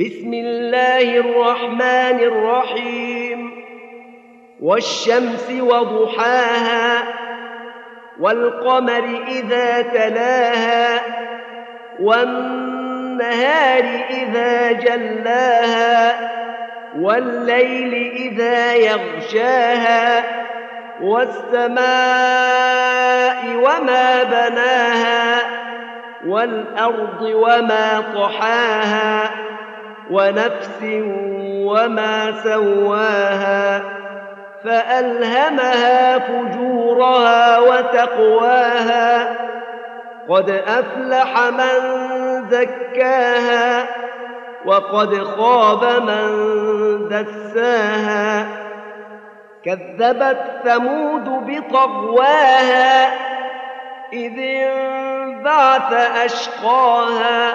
بسم الله الرحمن الرحيم. والشمس وضحاها والقمر إذا تلاها والنهار إذا جلاها والليل إذا يغشاها والسماء وما بناها والأرض وما طحاها. ونفس وما سواها فألهمها فجورها وتقواها قد أفلح من زكاها وقد خاب من دساها كذبت ثمود بطغواها إذ انبعث أشقاها